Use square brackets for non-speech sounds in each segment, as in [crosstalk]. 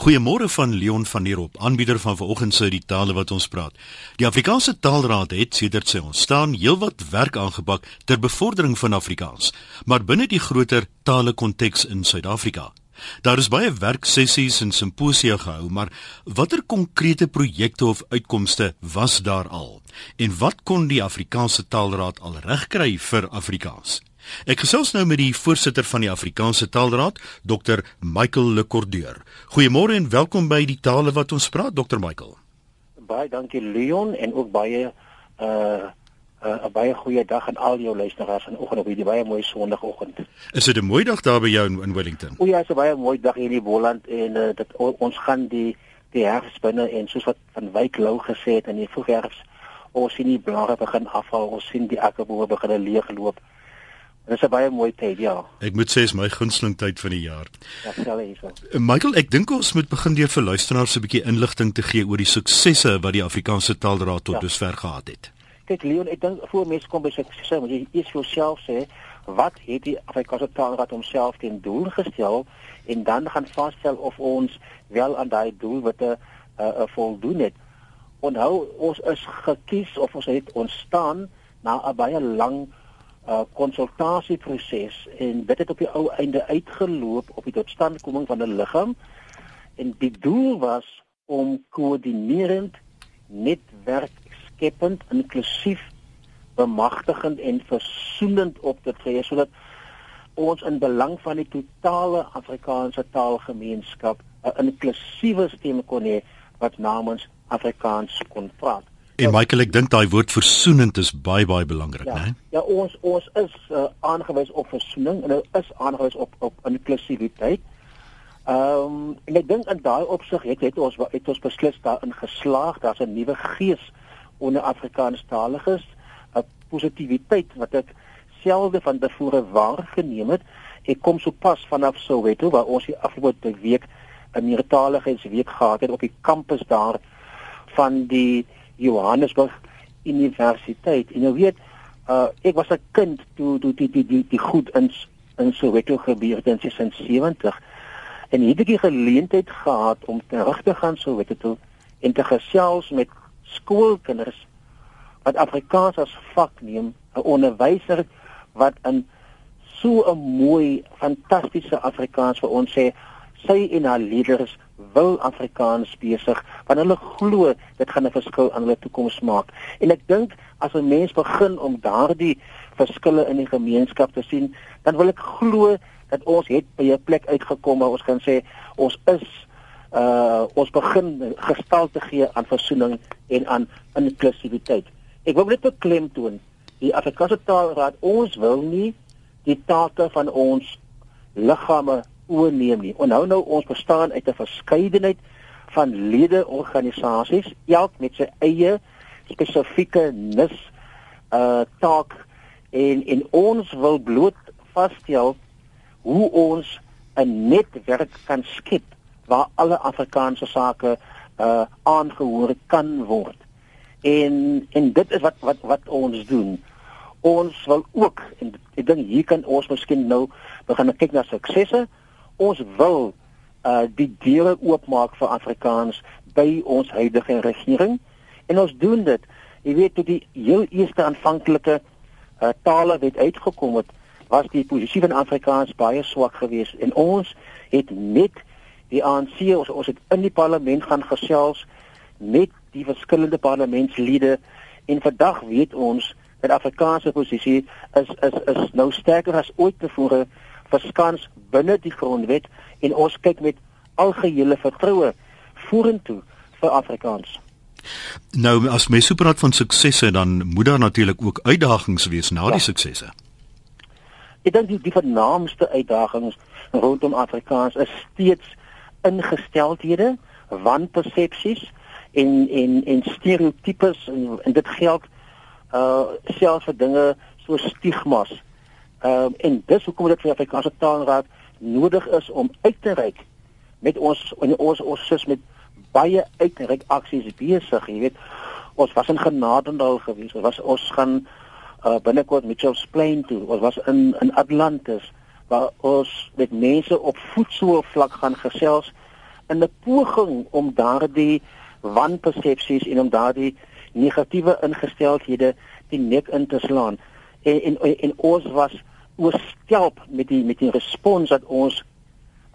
Goeiemôre van Leon van der Hoop, aanbieder van vanoggend se die tale wat ons praat. Die Afrikaanse Taalraad het sedert sy ontstaan heelwat werk aangepak ter bevordering van Afrikaans, maar binne die groter tale konteks in Suid-Afrika. Daar is baie werksessies en simposia gehou, maar watter konkrete projekte of uitkomste was daar al? En wat kon die Afrikaanse Taalraad al regkry vir Afrikaans? Ek gesels nou met die voorsitter van die Afrikaanse Taalraad, Dr. Michael Lekordeur. Goeiemôre en welkom by die tale wat ons praat, Dr. Michael. Baie dankie Leon en ook baie uh 'n uh, baie goeie dag aan al jou luisteraars vanoggend op hierdie baie mooi sonderdagoggend. Is dit 'n mooi dag daar by jou in, in Wellington? O ja, dit is 'n baie mooi dag hier in die Boland en uh, dit ons gaan die die herfs binne en soos wat van Wyk Lou gesê het in die vroegherfs ons sien die blare begin afval, ons sien die akkerbome begin leegloop. Dit is 'n baie mooi tyd, ja. Ek moet sê is my gunsteling tyd van die jaar. Ja, sal hy so. Michael, ek dink ons moet begin deur vir luisteraars 'n bietjie inligting te gee oor die suksesse wat die Afrikaanse Taalraad tot ja. dusver gehad het. Kyk Leon, ek dink voor mense kom by suksesse, moet jy eers vir jouself sê wat het die Afrikaanse Taalraad homself teen doel gestel en dan gaan vasstel of ons wel aan daai doelwitte uh, uh, voldoen het. Onthou, ons is gekies of ons het ontstaan na 'n baie lang uh konsultasieproses en dit het op die ou einde uitgeloop op die totstandkoming van 'n liggaam en die doel was om koördinerend netwerk skepend inklusief bemagtigend en versoenend op te tree sodat ons in belang van die totale Afrikaanse taalgemeenskap 'n inklusiewe stem kon hê wat namens Afrikaans kon praat. En Michael, ek dink daai woord versoenend is baie baie belangrik, ja, né? Ja, ons ons is uh, aangewys op versoening en ons is aangewys op op inklusiwiteit. Ehm um, en ek dink in daai opsig het het ons het ons beslis daarin geslaag. Daar's 'n nuwe gees onder Afrikaanstaliges, 'n positiwiteit wat ek selde van tevore waargeneem het. Ek kom sopas vanaf Soweto waar ons die afgelope week 'n meertaligheidsweek gehad het op die kampus daar van die Johannesburg Universiteit. En nou weet, uh ek was 'n kind toe toe die die die die goed in in Soweto gebeur in 76 en het ek die geleentheid gehad om terug te gaan Soweto toe en te gesels met skoolkinders wat Afrikaans as vak neem, 'n onderwyser wat in so 'n mooi, fantastiese Afrikaans vir ons sê sy en haar leerders wil Afrikaans besig want hulle glo dit gaan 'n verskil aan hulle toekoms maak. En ek dink as 'n mens begin om daardie verskille in die gemeenskap te sien, dan wil ek glo dat ons het by 'n plek uitgekom waar ons kan sê ons is uh ons begin gestalte gee aan versoening en aan inklusiwiteit. Ek wil net beklemtoon die Afrikaanse Taalraad ons wil nie die take van ons liggame oorneem nie. Onthou nou ons bestaan uit 'n verskeidenheid van ledeorganisasies, elk met sy eie spesifieke nis uh taak en en ons wil bloot vasstel hoe ons 'n netwerk kan skep waar alle Afrikaanse sake uh aangehoor kan word. En en dit is wat wat wat ons doen. Ons wil ook en ek dink hier kan ons miskien nou begin kyk na suksesse ons wil uh die deure oopmaak vir Afrikaans by ons huidige regering en ons doen dit. Jy weet toe die heel eerste aanvanklike uh tale wet uitgekom het, was die posisie van Afrikaans baie swak geweest en ons het net die ANC ons ons het in die parlement gaan gesels met die verskillende parlementslede en vandag weet ons dat Afrikaanse posisie is is is nou sterker as ooit tevore verskans binne die grondwet en ons kyk met algehele vertroue vorentoe vir Afrikaans. Nou as mens so praat van suksesse dan moet daar natuurlik ook uitdagings wees na ja. die suksesse. Ek dink die, die vernaamste uitdagings rondom Afrikaans is steeds ingesteldhede, wanpersepsies en en en stereotypes en, en dit geld uh selfs vir dinge so stigmas Ehm um, en dis hoekom dit vir Afrikaanse Taalraad nodig is om uit te reik met ons en ons ons sis met baie uitreik aksies besig, jy weet. Ons was in Genadendal gewees. Ons was ons gaan uh, binnekort Mitchells Plain toe. Ons was in in Atlantis waar ons met mense op voetsool vlak gaan gesels in 'n poging om daardie wanpersepsies en om daardie negatiewe ingesteldhede die nek in te slaan. En en, en ons was oorstelp met die met die respons wat ons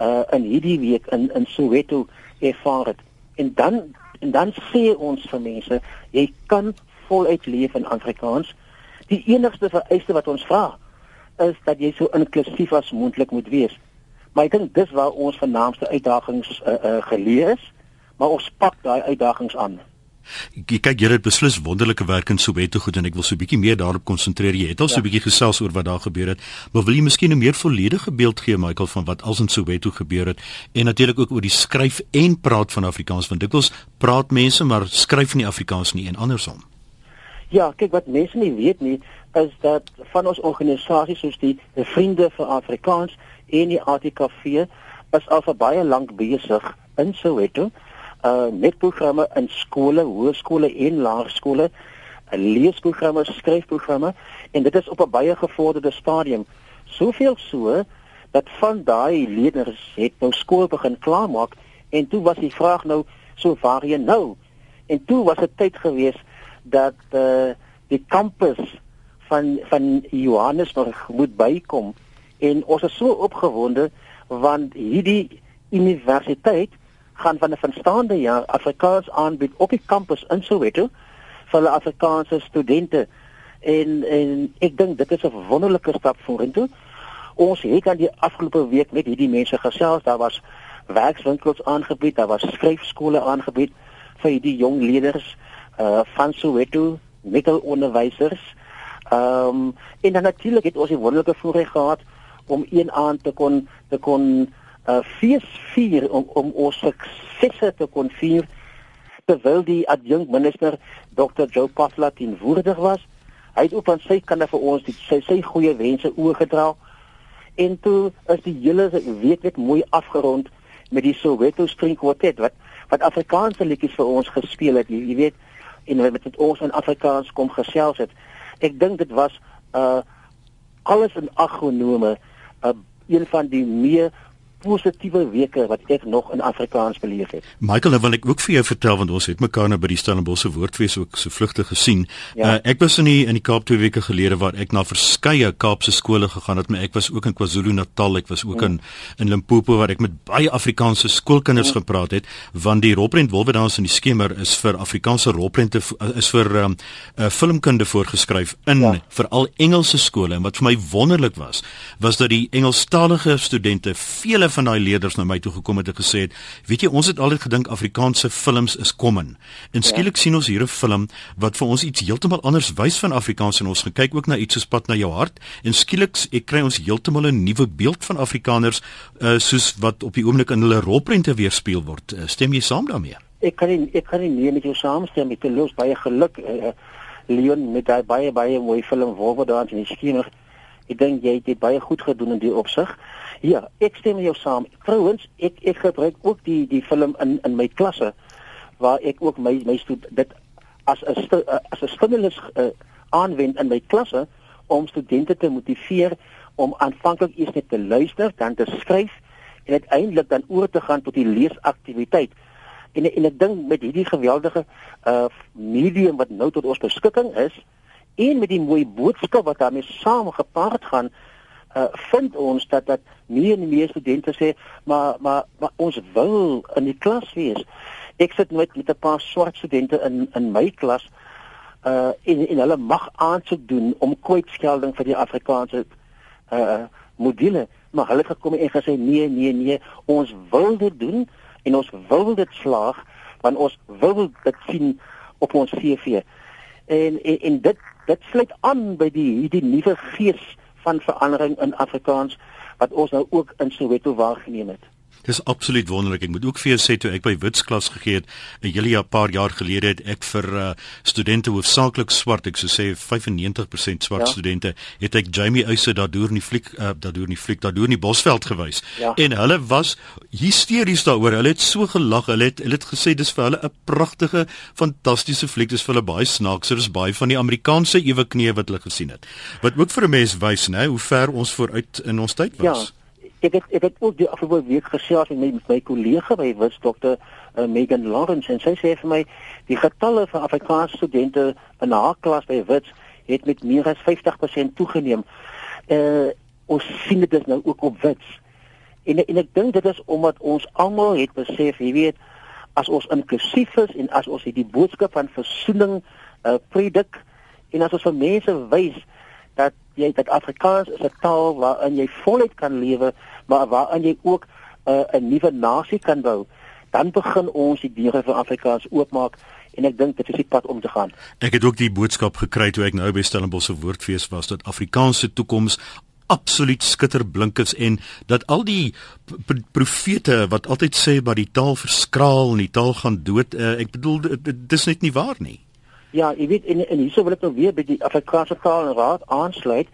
uh in hierdie week in in Soweto ervaar het. En dan en dan sê ons vir mense, jy kan voluit leef in Afrikaans. Die enigste vereiste wat ons vra is dat jy so inklusief as moontlik moet wees. Maar ek dink dis waar ons vernaamste uitdagings uh, uh, geleë is, maar ons pak daai uitdagings aan. Ek kyk jy het beslis wonderlike werk in Soweto goed en ek wil so 'n bietjie meer daarop konsentreer. Jy het al so 'n ja. bietjie gesels oor wat daar gebeur het, maar wil jy miskien 'n meer volledige beeld gee Michael van wat als in Soweto gebeur het en natuurlik ook oor die skryf en praat van Afrikaans want dikwels praat mense maar skryf nie Afrikaans nie en andersom. Ja, kyk wat mense nie weet nie is dat van ons organisasies soos die Vriende vir Afrikaans en die ATKV is al vir baie lank besig in Soweto uh met programme in skole, hoërskole en laerskole, 'n leesprogramme, skryfprogramme en dit is op 'n baie gevorderde stadium. Soveel so dat van daai leerders het nou skool begin klaarmaak en toe was die vraag nou so waar jy nou? En toe was dit tyd gewees dat uh die kampus van van Johannesburg moet bykom en ons is so opgewonde want hierdie universiteit gaan van 'n verstaande jaar Afrikaans aanbied op die kampus in Soweto vir die Afrikaanse studente. En en ek dink dit is 'n wonderlike stap vorentoe. Ons het aan die afgelope week met hierdie mense gesels. Daar was werkswinkels aangebied, daar was skryfskole aangebied vir hierdie jong leerders uh van Soweto, middelonderwysers. Ehm um, en dan natuurlik het ons die wonderlike voorreg gehad om een aand te kon te kon uh, fees vier om om ons suksesse te kon vier terwyl die adjunkt minister Dr. Joe Pasla teenwoordig was. Hy het ook aan sy kant vir ons die sy sy goeie wense oorgedra. En toe is die hele week net mooi afgerond met die Soweto String Quartet wat wat Afrikaanse liedjies vir ons gespeel het. Jy, jy weet en met dit ons in Afrikaans kom gesels het. Ek dink dit was uh alles in ag genome 'n uh, een van die meer positiewe weke wat ek nog in Afrikaans beleef het. Michael, nou wil ek ook vir jou vertel want ons het mekaar nou by die Stellenbosse woordfees ook so vlugtig gesien. Ja. Uh, ek was in die in die Kaap twee weke gelede waar ek na verskeie Kaapse skole gegaan het, maar ek was ook in KwaZulu-Natal, ek was ook hmm. in in Limpopo waar ek met baie Afrikaanse skoolkinders hmm. gepraat het, want die Roprent Wolwedans in die skemer is vir Afrikaanse Roprente is vir um, uh, filmkunde voorgeskryf in ja. veral Engelse skole en wat vir my wonderlik was, was dat die Engelstalige studente vele van daai leerders na my toe gekom het en gesê het, weet jy, ons het altyd gedink Afrikaanse films is common. En ja. skielik ja. sien ons hier 'n film wat vir ons iets heeltemal anders wys van Afrikaans en ons gekyk ook na iets soos Pad na jou hart en skielik ek kry ons heeltemal 'n nuwe beeld van Afrikaners uh, soos wat op die oomblik in hulle rolprente weerspieël word. Uh, stem jy saam daarmee? Ek kan nie ek kan nie meer met jou saamstem met los baie geluk uh, Leon met daai baie baie mooi film Wolwe daar in die skemer. Ek dink jy het dit baie goed gedoen in die opsig. Ja, ek stem jou saam. Trouwens, ek ek gebruik ook die die film in in my klasse waar ek ook my my student dit as 'n as 'n stimulus uh, aanwend in my klasse om studente te motiveer om aanvanklik eers net te luister, dan te skryf en uiteindelik dan oor te gaan tot die leesaktiwiteit. En en ek dink met hierdie geweldige uh medium wat nou tot ons beskikking is en met die mooi boodskap wat daarmee saamgepaard gaan, uh, vind ons dat dat meer en meer studente sê maar maar maar ons wil in die klas wees. Ek sit met met 'n paar swart studente in in my klas uh en en hulle mag aansoek doen om kwytskelding vir die Afrikaanse uh module, maar hulle het gekom en gesê nee nee nee, ons wil dit doen en ons wil dit slaag want ons wil dit sien op ons CV. En en, en dit dit sluit aan by die hierdie nuwe gees van verandering in Afrikaans wat ons nou ook in Soweto waargeneem het. Dis absoluut wonderlik. Ek moet ook vir jou sê toe ek by Wits klas gegee het 'n hele jaar paar jaar gelede het ek vir uh, studente hoofsaaklik swart, ek sou sê 95% swart ja. studente, het ek Jamie Eise daardeur in die fliek uh, daardeur in die fliek daardeur in die Bosveld gewys. Ja. En hulle was hysteries daaroor. Hulle het so gelag. Hulle het hulle het gesê dis vir hulle 'n pragtige, fantastiese fliek. Dis vir hulle baie snaaks. Dit is baie van die Amerikaanse eweknie wat hulle gesien het. Wat ook vir 'n mens wys, né, hoe ver ons vooruit in ons tyd was. Ja ek het ek het ook die afgelope week gesels met my, my kollega by Wits dokter uh, Megan Lawrence en sy sê vir my die getalle van Afrikaanse studente in haar klas by Wits het met meer as 50% toegeneem. Uh ons sien dit nou ook op Wits. En en ek dink dit is omdat ons almal het besef, jy weet, as ons inklusief is en as ons hierdie boodskap van versoening uh predik en as ons vir mense wys dat jy dat Afrikaans is 'n taal waarin jy voluit kan lewe, maar waarin jy ook uh, 'n nuwe nasie kan bou, dan begin ons die deure vir Afrikaans oopmaak en ek dink dit is die pad om te gaan. Ek het ook die boodskap gekry toe ek nou by Stellenbosch se woordfees was dat Afrikaanse toekoms absoluut skitterblink is en dat al die profete wat altyd sê dat die taal verskraal en die taal gaan dood, uh, ek bedoel dit is net nie waar nie. Ja, jy weet en, en hierso wil ek nou weer by die Afrikaanse Taal en Raad aansluit.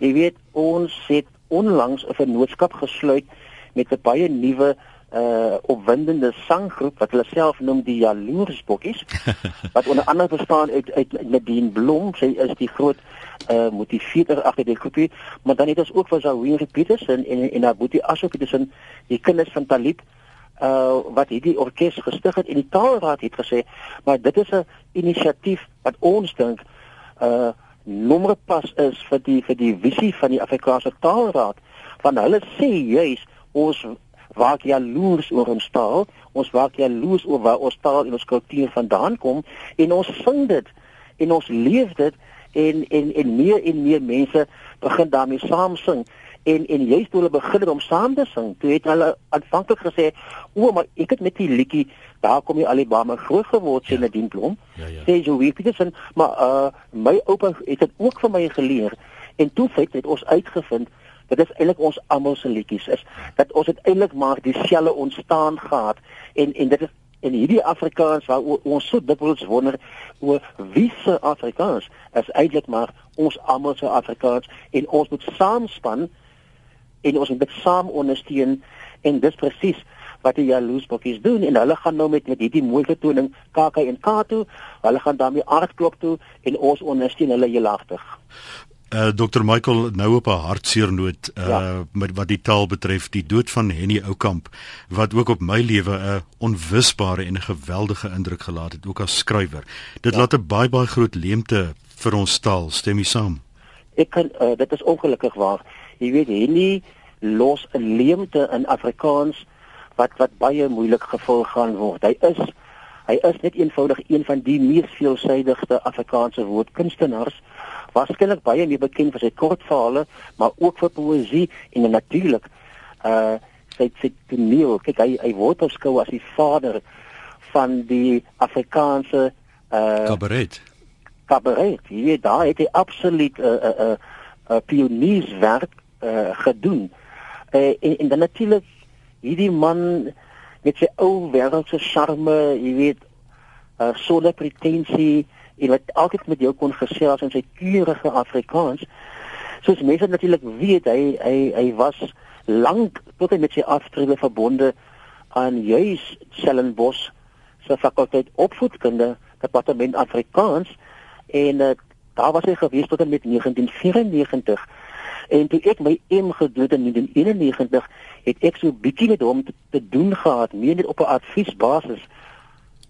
Jy weet ons het onlangs 'n vennootskap gesluit met 'n baie nuwe uh opwindende sanggroep wat hulle self noem die Jaloersbokkies [laughs] wat onder andere bestaan uit uit Nadine Blom, sy is die groot uh motiveerder agter die groepie, maar dan het ons ook vir Zawiri Petersen en en haar boetie Aso Petersen, die kinders van Talib uh wat hierdie orkes gestig het en die taalraad het gesê maar dit is 'n inisiatief wat ons dink uh nommer pas is vir die vir die visie van die Afrikaanse taalraad. Want hulle sê juis ons waak jaloers oor ons taal ons waak jaloers oor waar ons taal en ons kultuur vandaan kom en ons sing dit en ons leef dit en en en meer en meer mense begin daarmee saam sing en en juist toe hulle begin om saam te sing, toe het hulle aanvanklik gesê, "O, maar ek het met die liedjie, daar kom jy Alabama groot geword sien ja. Nadine Blom." Ja, ja. Sê jy wie Petersen, maar uh my oupa het dit ook vir my geleer. En toe feit het ons uitgevind dat dit eintlik ons almal se liedjies is. Dat ons uiteindelik maar dieselfde ontstaan gehad en en dit is en hierdie Afrikaans waar ons so dikwels wonder oor wie se Afrikaans is eintlik maar ons almal se Afrikaans en ons moet saamspan en ons moet dit saam ondersteun en dis presies wat die jaloesbokkies doen en hulle gaan nou met met hierdie mooi vertoning KK en Kato, hulle gaan daarmee aardklop toe en ons ondersteun hulle heelagtig. Uh Dr Michael nou op 'n hartseer noot uh ja. met wat die taal betref, die dood van Henny Oukamp wat ook op my lewe 'n onwisbare en 'n geweldige indruk gelaat het ook as skrywer. Dit ja. laat 'n baie baie groot leemte vir ons taal, stem jy saam? Ek kan uh, dit is ongelukkig waar. Jy weet Henny los 'n leemte in Afrikaans wat wat baie moeilik gevul gaan word. Hy is hy is net eenvoudig een van die mees veelsidigste Afrikaanse woordkunstenaars. Waarskynlik baie meer bekend vir sy kortverhale, maar ook vir poësie en natuurlik uh sy sy toneel. Kyk, hy hy word beskou as die vader van die Afrikaanse uh kabaret. Kabaret. Jy weet, daar het hy absoluut 'n uh, 'n uh, 'n uh, uh, pionierswerk uh, gedoen. Uh, en en dan natuurlik hierdie man met sy ou wêreldse charme, jy weet, uh, sonder pretensie, en wat altyd met jou kon gesels in sy keurige Afrikaans. Soos mense natuurlik weet, hy hy hy was lank tot hy met sy aftrewe verbonde aan juis Stellenbosch se fakulteit opvoedkunde, departement Afrikaans en uh, daar was hy gewees tot en met 1994 En toe ek my M gedoen in 1991, het ek so bietjie met hom te, te doen gehad, meer net op 'n adviesbasis.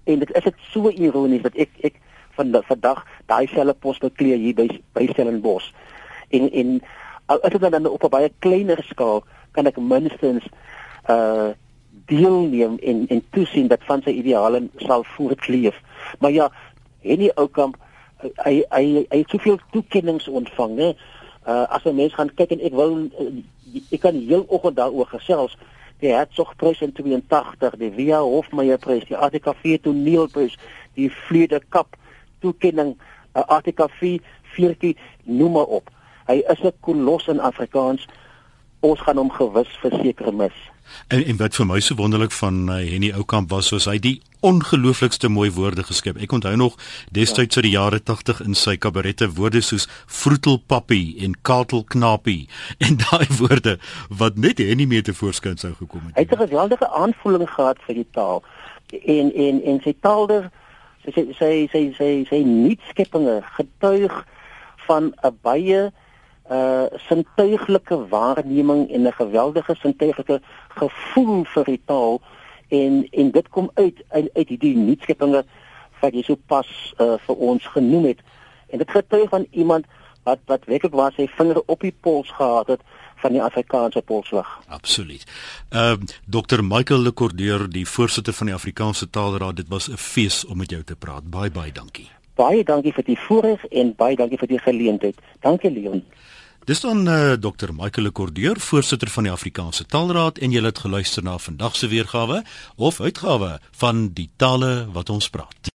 En dit is dit so ironies dat ek ek van vandag daai selfe pos bekleë hier by by Stellenbosch. En en al is dit dan op 'n baie kleiner skaal, kan ek minstens uh deelneem en en toesien dat van sy ideale sal voortleef. Maar ja, Henny Oukamp hy hy hy het soveel toekennings ontvang, hè uh, as 'n mens gaan kyk en ek wil uh, ek kan heel oggend daaroor gesels die Hertzogprys in 82 die Via Hofmeyerprys die ATKV toneelprys die Vlede Kap toekenning uh, ATKV viertjie noem maar op. Hy is 'n kolos in Afrikaans. Ons gaan hom gewis verseker mis En en wat vir my so wonderlik van uh, Henny Oukamp was soos hy die ongelooflikste mooi woorde geskep. Ek onthou nog destyds uit die jare 80 in sy kabarette woorde soos vroetelpappie en katelknapie [laughs] en daai woorde wat net Henny mee te voorskyn sou gekom het. Hy het 'n geweldige aanvoeling gehad vir die taal. En en en sy taalder sy sy sy sy sy, sy nuutskeppinge getuig van 'n baie uh sintuiglike waarneming en 'n geweldige sintuiglike gevoel vir die taal en en dit kom uit uit, uit hierdie nuutskeppinge wat jy so pas uh, vir ons genoem het en dit getuig van iemand wat wat werklik was sy vinger op die pols gehad het van die Afrikaanse polswag. Absoluut. Ehm uh, Dr Michael Lekordeur, die voorsitter van die Afrikaanse Taalraad, dit was 'n fees om met jou te praat. Baie baie dankie. Baie dankie vir die voorreg en baie dankie vir die geleentheid. Dankie Leon. Dis dan uh, eh, Dr Michael Lekordeur, voorsitter van die Afrikaanse Taalraad en jy het geluister na vandag se weergawe of uitgawe van die tale wat ons praat.